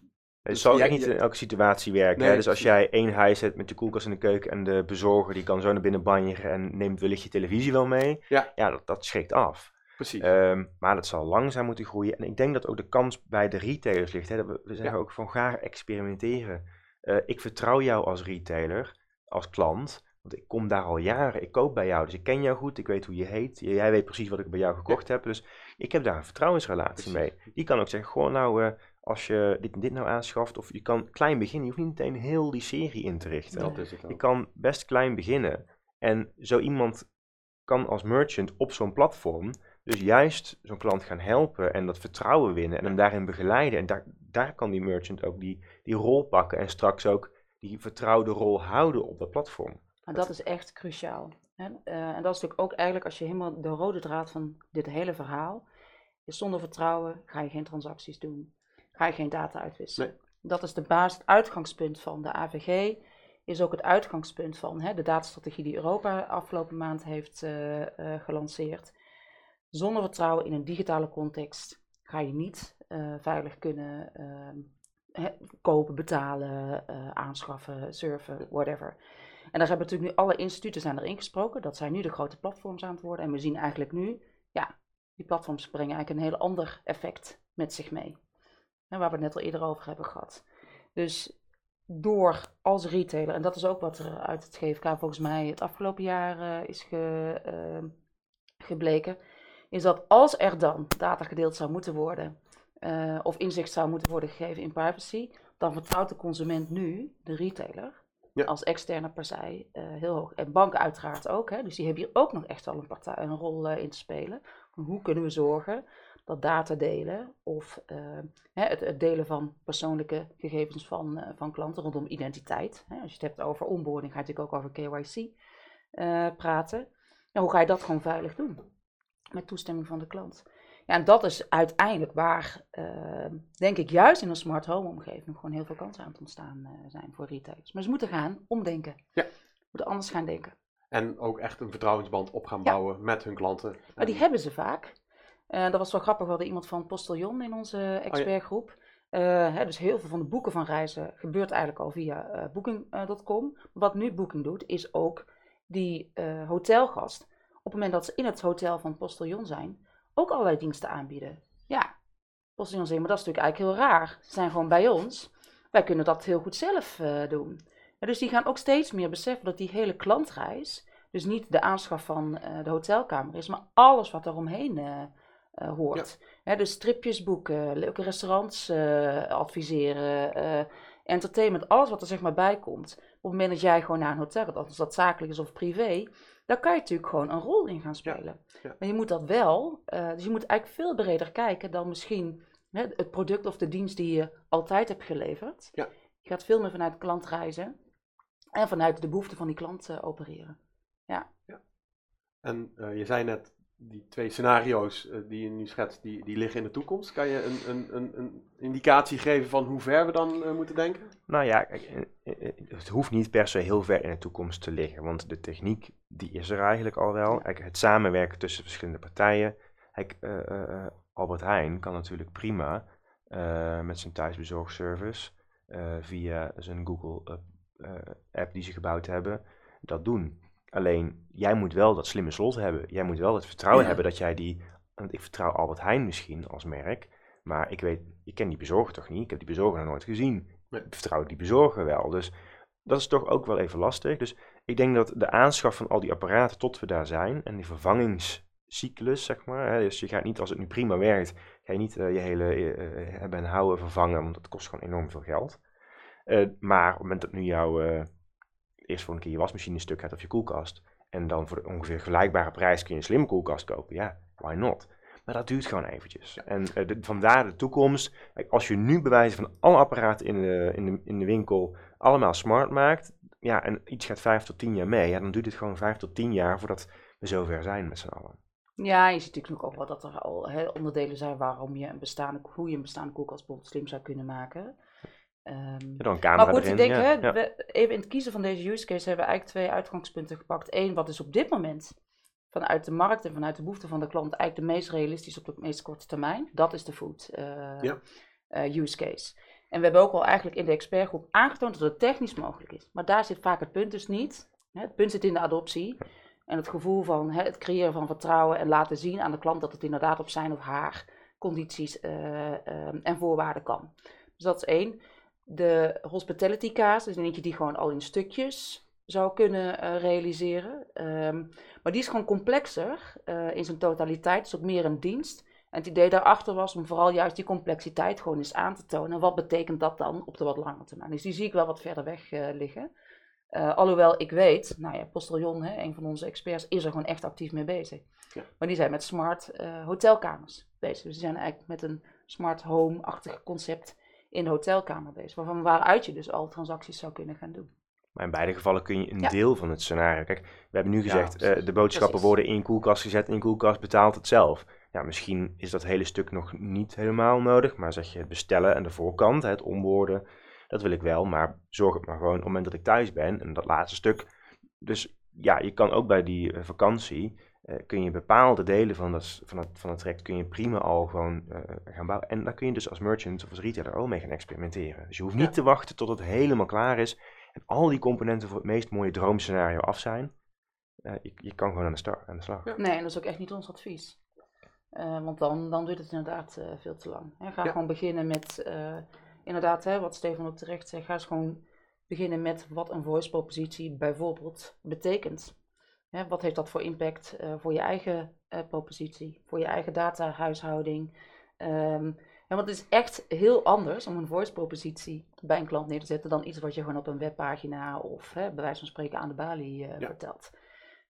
Het Dus zal ook jij- niet jij- in elke situatie werken. Nee, hè? Dus als jij één huis hebt met je koelkast in de keuken en de bezorger die kan zo naar binnen banjeren en neemt wellicht je televisie wel mee, Ja. ja dat, dat schrikt af. precies. Ehm, maar dat zal langzaam moeten groeien. En ik denk dat ook de kans bij de retailers ligt. Hè? Dat we, we zeggen Ja. ook van ga experimenteren. Eh, ik vertrouw jou als retailer, als klant. Want ik kom daar al jaren. Ik koop bij jou. Dus ik ken jou goed. Ik weet hoe je heet. Jij weet precies wat ik bij jou gekocht heb. Dus ik heb daar een vertrouwensrelatie Precies. mee. Die kan ook zeggen, gewoon nou, eh, als je dit en dit nou aanschaft. Of je kan klein beginnen. Je hoeft niet meteen heel die serie in te richten. dat is het Je kan best klein beginnen. En zo iemand kan als merchant op zo'n platform dus juist zo'n klant gaan helpen en dat vertrouwen winnen en hem daarin begeleiden. En daar, daar kan die merchant ook die, die rol pakken en straks ook die vertrouwde rol houden op dat platform. Maar dat is echt cruciaal. Hè? Eh, en dat is natuurlijk ook eigenlijk als je helemaal de rode draad van dit hele verhaal. Is zonder vertrouwen ga je geen transacties doen. Ga je geen data uitwisselen. Dat is de basis, het uitgangspunt van de AVG. Is ook het uitgangspunt van hè, de datastrategie die Europa afgelopen maand heeft eh, eh, gelanceerd. Zonder vertrouwen in een digitale context ga je niet eh, veilig kunnen hè, kopen, betalen, eh, aanschaffen, surfen, whatever. En daar hebben natuurlijk nu alle instituten zijn erin gesproken. Dat zijn nu de grote platforms aan het worden. En we zien eigenlijk nu, ja, die platforms brengen eigenlijk een heel ander effect met zich mee. Waar we het net al eerder over hebben gehad. Dus door als retailer, en dat is ook wat er uit het GFK volgens mij het afgelopen jaar eh, is ge, eh, gebleken, is dat als er dan data gedeeld zou moeten worden, eh, of inzicht zou moeten worden gegeven in privacy, dan vertrouwt de consument nu de retailer Ja. als externe partij eh, heel hoog. En banken uiteraard ook, hè, dus die hebben hier ook nog echt wel een, partij, een rol eh, in te spelen. Hoe kunnen we zorgen dat data delen of hè, het, het delen van persoonlijke gegevens van, van klanten rondom identiteit. Hè, als je het hebt over onboarding, ga je natuurlijk ook over KYC praten. Ja, hoe ga je dat gewoon veilig doen? Met toestemming van de klant. Ja, en dat is uiteindelijk waar, eh, denk ik, juist in een smart home omgeving gewoon heel veel kansen aan het ontstaan eh, zijn voor retailers. Maar ze moeten gaan omdenken. Ja. Moeten anders gaan denken. En ook echt een vertrouwensband op gaan Ja. bouwen met hun klanten. Maar die En- hebben ze vaak. Eh, dat was wel grappig, we hadden iemand van Postillon in onze expertgroep. Eh, hè, dus heel veel van de boeken van reizen gebeurt eigenlijk al via Booking.com. Wat nu Booking doet, is ook die hotelgast, het moment dat ze in het hotel van Postillon zijn, ook allerlei diensten aanbieden. Ja, Postillon zegt, maar dat is natuurlijk eigenlijk heel raar. Ze zijn gewoon bij ons. Wij kunnen dat heel goed zelf eh, doen. Ja, dus die gaan ook steeds meer beseffen dat die hele klantreis Dus niet de aanschaf van eh, de hotelkamer is, maar alles wat eromheen eh eh, hoort. Hè, dus stripjes boeken, leuke restaurants adviseren, entertainment, alles wat er zeg maar bij komt. Op het moment dat jij gewoon naar een hotel gaat, of dat zakelijk is of privé, daar kan je natuurlijk gewoon een rol in gaan spelen. ja. Maar je moet dat wel, eh, dus je moet eigenlijk veel breder kijken dan misschien hè, het product of de dienst die je altijd hebt geleverd. Ja. Je gaat veel meer vanuit de klant reizen en vanuit de behoeften van die klant eh, opereren. En eh, je zei net, die twee scenario's eh, die je nu schetst, die, die liggen in de toekomst. Kan je een, een, een, een indicatie geven van hoe ver we dan eh, moeten denken? Nou ja, eh, het hoeft niet per se heel ver in de toekomst te liggen, want de techniek die is er eigenlijk al wel. Het samenwerken tussen verschillende partijen. Albert Heijn kan natuurlijk prima met zijn thuisbezorgservice via zijn Google app die ze gebouwd hebben, dat doen. Alleen, jij moet wel dat slimme slot hebben. Jij moet wel het vertrouwen Ja. hebben dat jij die... Want ik vertrouw Albert Heijn misschien als merk, maar ik weet, ik ken die bezorger toch niet? Ik heb die bezorger nog nooit gezien. Ik vertrouw die bezorger wel. Dus dat is toch ook wel even lastig. Dus ik denk dat de aanschaf van al die apparaten tot we daar zijn en die vervangingscyclus, zeg maar. Hè, dus je gaat niet, als het nu prima werkt, ga je niet eh, je hele eh, eh, hebben en houden vervangen, want dat kost gewoon enorm veel geld. Maar op het moment dat nu jouw eerst voor een keer je wasmachine stuk gaat of je koelkast, en dan voor ongeveer gelijkbare prijs kun je een slimme koelkast kopen, ja, why not? Maar dat duurt gewoon eventjes. En eh, de- vandaar de toekomst. Als je nu bewijzen van alle apparaten in de, in, de, in de winkel allemaal smart maakt, ja, en iets gaat vijf tot tien jaar mee, ja, dan duurt het gewoon vijf tot tien jaar voordat we zover zijn met z'n allen. Ja, je ziet natuurlijk ook wel dat er al onderdelen zijn waarom je een bestaande, hoe je een bestaande koelkast bijvoorbeeld slim zou kunnen maken. Ehm, Ja, dan maar goed, erin. ik denk, ja, hè, ja. we, even in het kiezen van deze use case hebben we eigenlijk twee uitgangspunten gepakt. Eén, wat is op dit moment vanuit de markt en vanuit de behoefte van de klant eigenlijk de meest realistisch op de meest korte termijn. Dat is de food eh, Ja. eh, use case. En we hebben ook al eigenlijk in de expertgroep aangetoond dat het technisch mogelijk is. Maar daar zit vaak het punt dus niet. Hè, Het punt zit in de adoptie. En het gevoel van hè, het creëren van vertrouwen en laten zien aan de klant dat het inderdaad op zijn of haar condities eh, ehm, en voorwaarden kan. Dus dat is één. De hospitality case is eentje die gewoon al in stukjes zou kunnen eh, realiseren. Ehm, maar die is gewoon complexer eh, in zijn totaliteit. Het is ook meer een dienst. En het idee daarachter was om vooral juist die complexiteit gewoon eens aan te tonen. Wat betekent dat dan op de wat lange termijn? Dus die zie ik wel wat verder weg eh, liggen. Alhoewel ik weet, nou ja, Postillon, hè, een van onze experts, is er gewoon echt actief mee bezig. Ja. Maar die zijn met smart hotelkamers bezig. Dus die zijn eigenlijk met een smart home-achtig concept in de hotelkamer bezig. Waarvan waaruit je dus al transacties zou kunnen gaan doen. Maar in beide gevallen kun je een Ja. deel van het scenario. Kijk, we hebben nu Ja, gezegd, eh, precies. de boodschappen Precies. worden in koelkast gezet in koelkast betaalt het zelf. Ja, misschien is dat hele stuk nog niet helemaal nodig, maar zeg je het bestellen en de voorkant, hè, het onboorden, dat wil ik wel, maar zorg het maar gewoon op het moment dat ik thuis ben en dat laatste stuk. Dus ja, je kan ook bij die eh, vakantie, eh, kun je bepaalde delen van, dat, van, het, van het traject kun je prima al gewoon eh, gaan bouwen. En daar kun je dus als merchant of als retailer ook mee gaan experimenteren. Dus je hoeft niet Ja. te wachten tot het helemaal klaar is en al die componenten voor het meest mooie droomscenario af zijn. Eh, je, je kan gewoon aan de, start, aan de slag. Ja. Nee, en dat is ook echt niet ons advies. Eh, want dan, dan duurt het inderdaad eh, veel te lang. Hè, ga Ja. gewoon beginnen met, eh, inderdaad, hè, wat Stefan ook terecht zegt, ga eens gewoon beginnen met wat een voice propositie bijvoorbeeld betekent. Hè, wat heeft dat voor impact eh, voor je eigen eh, propositie, voor je eigen datahuishouding? Ehm, ja, want het is echt heel anders om een voice propositie bij een klant neer te zetten dan iets wat je gewoon op een webpagina of hè, bij wijze van spreken aan de balie eh, Ja. vertelt.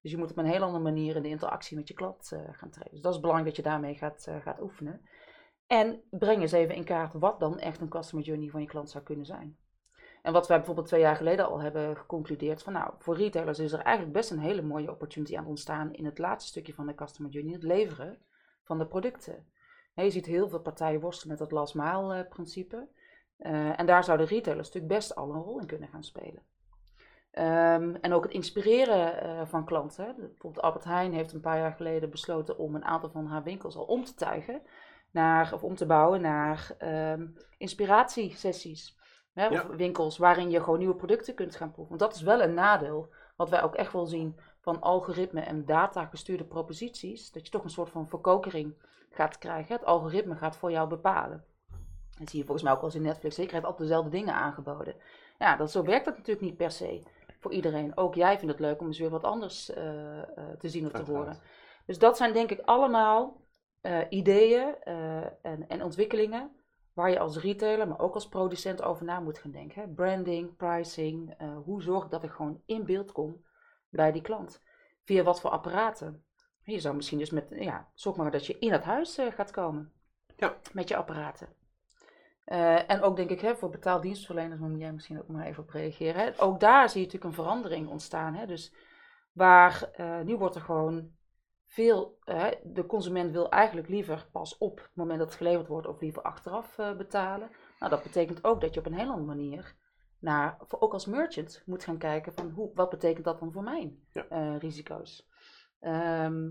Dus je moet op een heel andere manier in de interactie met je klant gaan treden. Dus dat is belangrijk dat je daarmee gaat, gaat oefenen. En breng eens even in kaart wat dan echt een customer journey van je klant zou kunnen zijn. En wat wij bijvoorbeeld twee jaar geleden al hebben geconcludeerd van nou, voor retailers is er eigenlijk best een hele mooie opportunity aan het ontstaan in het laatste stukje van de customer journey, het leveren van de producten. Je ziet heel veel partijen worstelen met dat last mile eh, principe. Eh, en daar zouden retailers natuurlijk best al een rol in kunnen gaan spelen. Ehm, en ook het inspireren eh, van klanten. Bijvoorbeeld Albert Heijn heeft een paar jaar geleden besloten om een aantal van haar winkels al om te tuigen. Naar, of om te bouwen naar ehm, inspiratiesessies. Hè, Ja. Of winkels waarin je gewoon nieuwe producten kunt gaan proeven. Want dat is wel een nadeel. Wat wij ook echt wel zien van algoritme en data gestuurde proposities. Dat je toch een soort van verkokering gaat krijgen. Het algoritme gaat voor jou bepalen. Dat zie je volgens mij ook als in Netflix. Je krijgt altijd dezelfde dingen aangeboden. Ja, dat, zo werkt dat natuurlijk niet per se. voor iedereen. Ook jij vindt het leuk om eens weer wat anders eh, eh, te zien of te horen. Dus dat zijn denk ik allemaal eh, ideeën en, en ontwikkelingen waar je als retailer, maar ook als producent over na moet gaan denken. Hè? Branding, pricing, eh, hoe zorg ik dat ik gewoon in beeld kom bij die klant? Via wat voor apparaten? Je zou misschien dus met, ja, zorg maar dat je in het huis eh, gaat komen. Ja. Met je apparaten. Eh, en ook denk ik, hè, voor betaaldienstverleners, maar moet jij misschien ook maar even op reageren. Hè? Ook daar zie je natuurlijk een verandering ontstaan. Hè? Dus waar nu wordt er gewoon veel, eh, de consument wil eigenlijk liever pas op het moment dat het geleverd wordt of liever achteraf eh, betalen. Nou, dat betekent ook dat je op een hele andere manier naar, voor, ook als merchant, moet gaan kijken van hoe, wat betekent dat dan voor mijn Ja. eh, risico's. Ehm,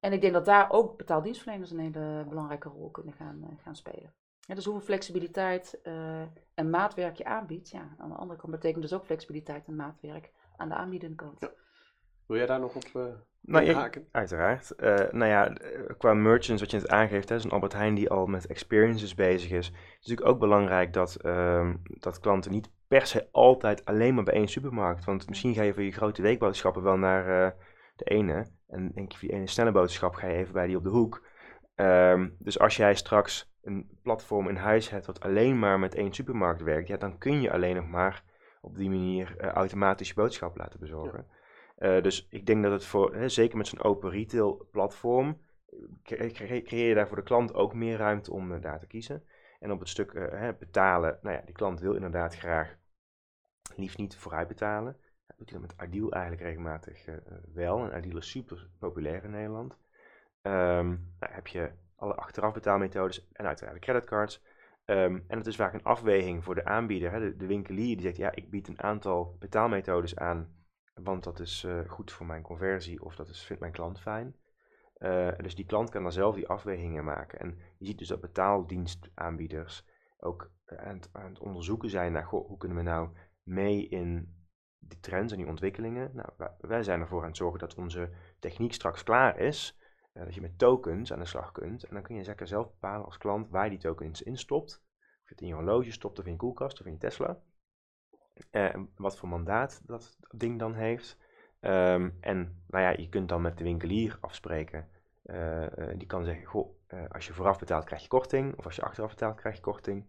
en ik denk dat daar ook betaaldienstverleners een hele belangrijke rol kunnen gaan, eh, gaan spelen. Ja, dus hoeveel flexibiliteit en maatwerk je aanbiedt, ja, aan de andere kant betekent dus ook flexibiliteit en maatwerk aan de aanbiedende kant. Ja. Wil jij daar nog op eh Nou, je-? Uiteraard. Eh, nou ja, eh, qua merchants, wat je net aangeeft, hè, zo'n Albert Heijn die al met experiences bezig is, is het natuurlijk ook belangrijk dat, ehm, dat klanten niet per se altijd alleen maar bij één supermarkt. Want misschien ga je voor je grote weekboodschappen wel naar de ene. En denk je voor die ene snelle boodschap ga je even bij die op de hoek. Ehm, dus als jij straks een platform in huis hebt wat alleen maar met één supermarkt werkt, ja, dan kun je alleen nog maar op die manier automatisch je boodschap laten bezorgen. Eh, dus ik denk dat het voor, hè, zeker met zo'n open retail platform, cre- cre- creëer je daar voor de klant ook meer ruimte om eh, daar te kiezen. En op het stuk eh, hè, betalen, nou ja, die klant wil inderdaad graag liefst niet vooruit betalen. Dat doet hij met Ideal eigenlijk regelmatig wel. En Ideal is super populair in Nederland. Ehm, nou, heb je alle achteraf betaalmethodes en uiteraard creditcards. Ehm, en het is vaak een afweging voor de aanbieder, hè, de, de winkelier, die zegt ja, ik bied een aantal betaalmethodes aan, want dat is eh, goed voor mijn conversie of dat is, vindt mijn klant fijn. Eh, dus die klant kan dan zelf die afwegingen maken. En je ziet dus dat betaaldienstaanbieders ook eh, aan het, aan het onderzoeken zijn naar hoe kunnen we nou mee in die trends en die ontwikkelingen. Nou, wij, zijn ervoor aan het zorgen dat onze techniek straks klaar is. dat je met tokens aan de slag kunt. En dan kun je zeker zelf bepalen als klant waar je die tokens in stopt. Of je het in je horloge stopt of in je koelkast of in je Tesla. Eh, wat voor mandaat dat ding dan heeft. Ehm, en nou ja, je kunt dan met de winkelier afspreken. Eh, eh, die kan zeggen, goh, als je vooraf betaalt krijg je korting. Of als je achteraf betaalt krijg je korting.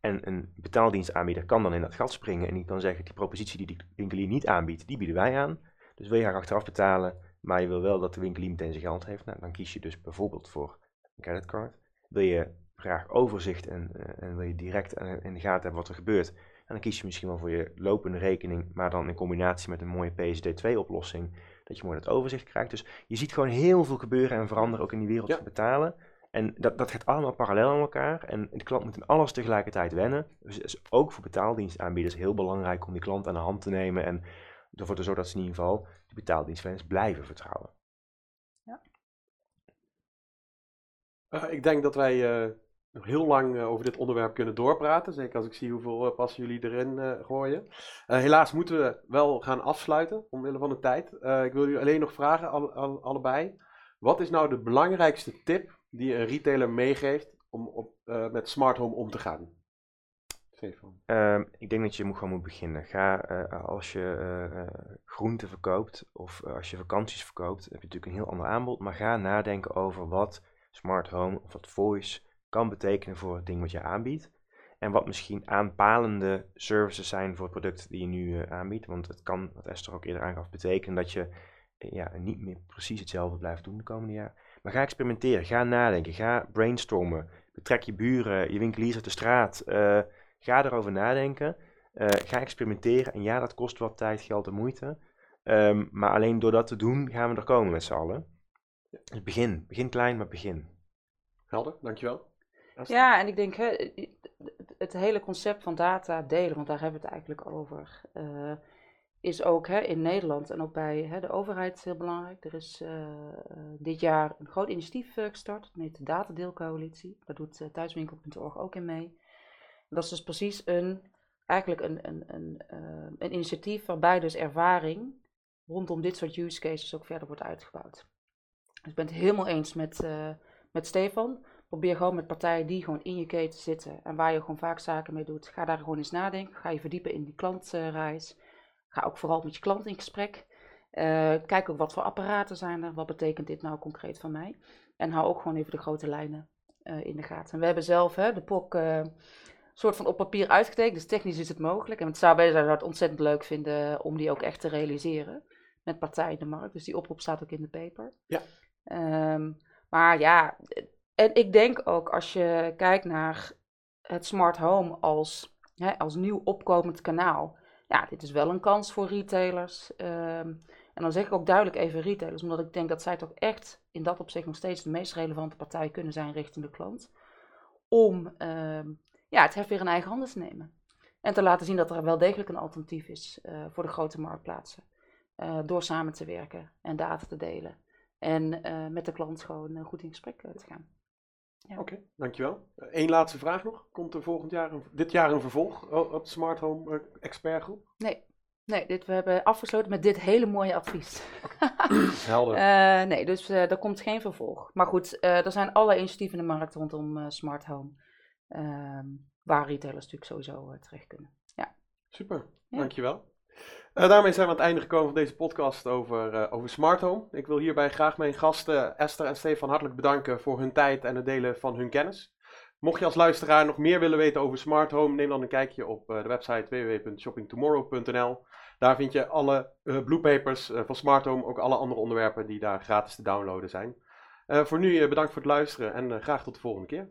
En een betaaldienstaanbieder kan dan in dat gat springen. En die kan zeggen, die propositie die die winkelier niet aanbiedt, die bieden wij aan. Dus wil je graag achteraf betalen, maar je wil wel dat de winkelier meteen zijn geld heeft. Nou, dan kies je dus bijvoorbeeld voor een creditcard. Wil je graag overzicht en, en wil je direct in de gaten hebben wat er gebeurt. En dan kies je misschien wel voor je lopende rekening, maar dan in combinatie met een mooie PSD2-oplossing, dat je mooi dat overzicht krijgt. Dus je ziet gewoon heel veel gebeuren en veranderen ook in die wereld Ja. van betalen. En dat, dat gaat allemaal parallel aan elkaar. En de klant moet in alles tegelijkertijd wennen. Dus het is ook voor betaaldienstaanbieders heel belangrijk om die klant aan de hand te nemen en ervoor te zorgen dat ze in ieder geval die betaaldienstverleners blijven vertrouwen. Eh, ik denk dat wij eh, nog heel lang eh, over dit onderwerp kunnen doorpraten. Zeker als ik zie hoeveel eh, passen jullie erin eh, gooien. Helaas moeten we wel gaan afsluiten, omwille van de tijd. Ik wil jullie alleen nog vragen, alle- alle- allebei. Wat is nou de belangrijkste tip die een retailer meegeeft om op, met smart home om te gaan? Stefan. Ehm, ik denk dat je moet, gewoon moet beginnen. Ga als je eh, groenten verkoopt of als je vakanties verkoopt, heb je natuurlijk een heel ander aanbod. Maar ga nadenken over wat smart home of wat voice kan betekenen voor het ding wat je aanbiedt. En wat misschien aanpalende services zijn voor het product die je nu eh, aanbiedt. Want het kan, wat Esther ook eerder aangaf, betekenen dat je eh, ja, niet meer precies hetzelfde blijft doen de komende jaar. Maar ga experimenteren, ga nadenken, ga brainstormen. Betrek je buren, je winkeliers uit de straat. eh, Ga erover nadenken. ga experimenteren. En ja, dat kost wat tijd, geld en moeite. Ehm, maar alleen door dat te doen, gaan we er komen met z'n allen. Dus begin. Begin klein, maar begin. Helder, dankjewel. Ja, en ik denk hè, het- hele concept van data delen, want daar hebben we het eigenlijk over, eh, is ook hè, in Nederland en ook bij hè, de overheid heel belangrijk. Er is eh, eh, dit jaar een groot initiatief gestart, dat heet de Datadeelcoalitie. Daar doet thuiswinkel.org ook in mee. Dat is dus precies een, eigenlijk een, een, een, een initiatief waarbij dus ervaring rondom dit soort use cases ook verder wordt uitgebouwd. Dus ik ben het helemaal eens met, met Stefan. Probeer gewoon met partijen die gewoon in je keten zitten en waar je gewoon vaak zaken mee doet. Ga daar gewoon eens nadenken. Ga je verdiepen in die klantreis. ga ook vooral met je klant in gesprek. Uh, kijk ook wat voor apparaten zijn er, wat betekent dit nou concreet van mij. En hou ook gewoon even de grote lijnen uh, in de gaten. En we hebben zelf hè, de POC uh, soort van op papier uitgetekend, dus technisch is het mogelijk. En het zou, wij het ontzettend leuk vinden om die ook echt te realiseren met partijen in de markt. Dus die oproep staat ook in de paper. Ja. Um, maar ja, en ik denk ook als je kijkt naar het smart home als, hè, als nieuw opkomend kanaal. Ja, dit is wel een kans voor retailers. Um, en dan zeg ik ook duidelijk even retailers, omdat ik denk dat zij toch echt in dat opzicht nog steeds de meest relevante partij kunnen zijn richting de klant. Om um, ja, het heft weer in eigen handen te nemen. En te laten zien dat er wel degelijk een alternatief is uh, voor de grote marktplaatsen. Uh, door samen te werken en data te delen. En uh, met de klant gewoon goed in gesprek te gaan. Ja. Oké, okay, dankjewel. Eén laatste vraag nog. Komt er volgend jaar, een, dit jaar een vervolg op de Smart Home Expert Groep? Nee, Nee, dit, we hebben afgesloten met dit hele mooie advies. (laughs) Helder. uh, nee, dus uh, er komt geen vervolg. Maar goed, uh, er zijn alle initiatieven in de markt rondom smart home. Ehm, waar retailers natuurlijk sowieso terecht kunnen. Ja. Super, ja. dankjewel. Daarmee zijn we aan het einde gekomen van deze podcast over, over smart home. Ik wil hierbij graag mijn gasten Esther en Stefan hartelijk bedanken voor hun tijd en het delen van hun kennis. Mocht je als luisteraar nog meer willen weten over smart home, neem dan een kijkje op de website www.shoppingtomorrow.nl. Daar vind je alle bluepapers van Smart Home, ook alle andere onderwerpen die daar gratis te downloaden zijn. Voor nu bedankt voor het luisteren en graag tot de volgende keer.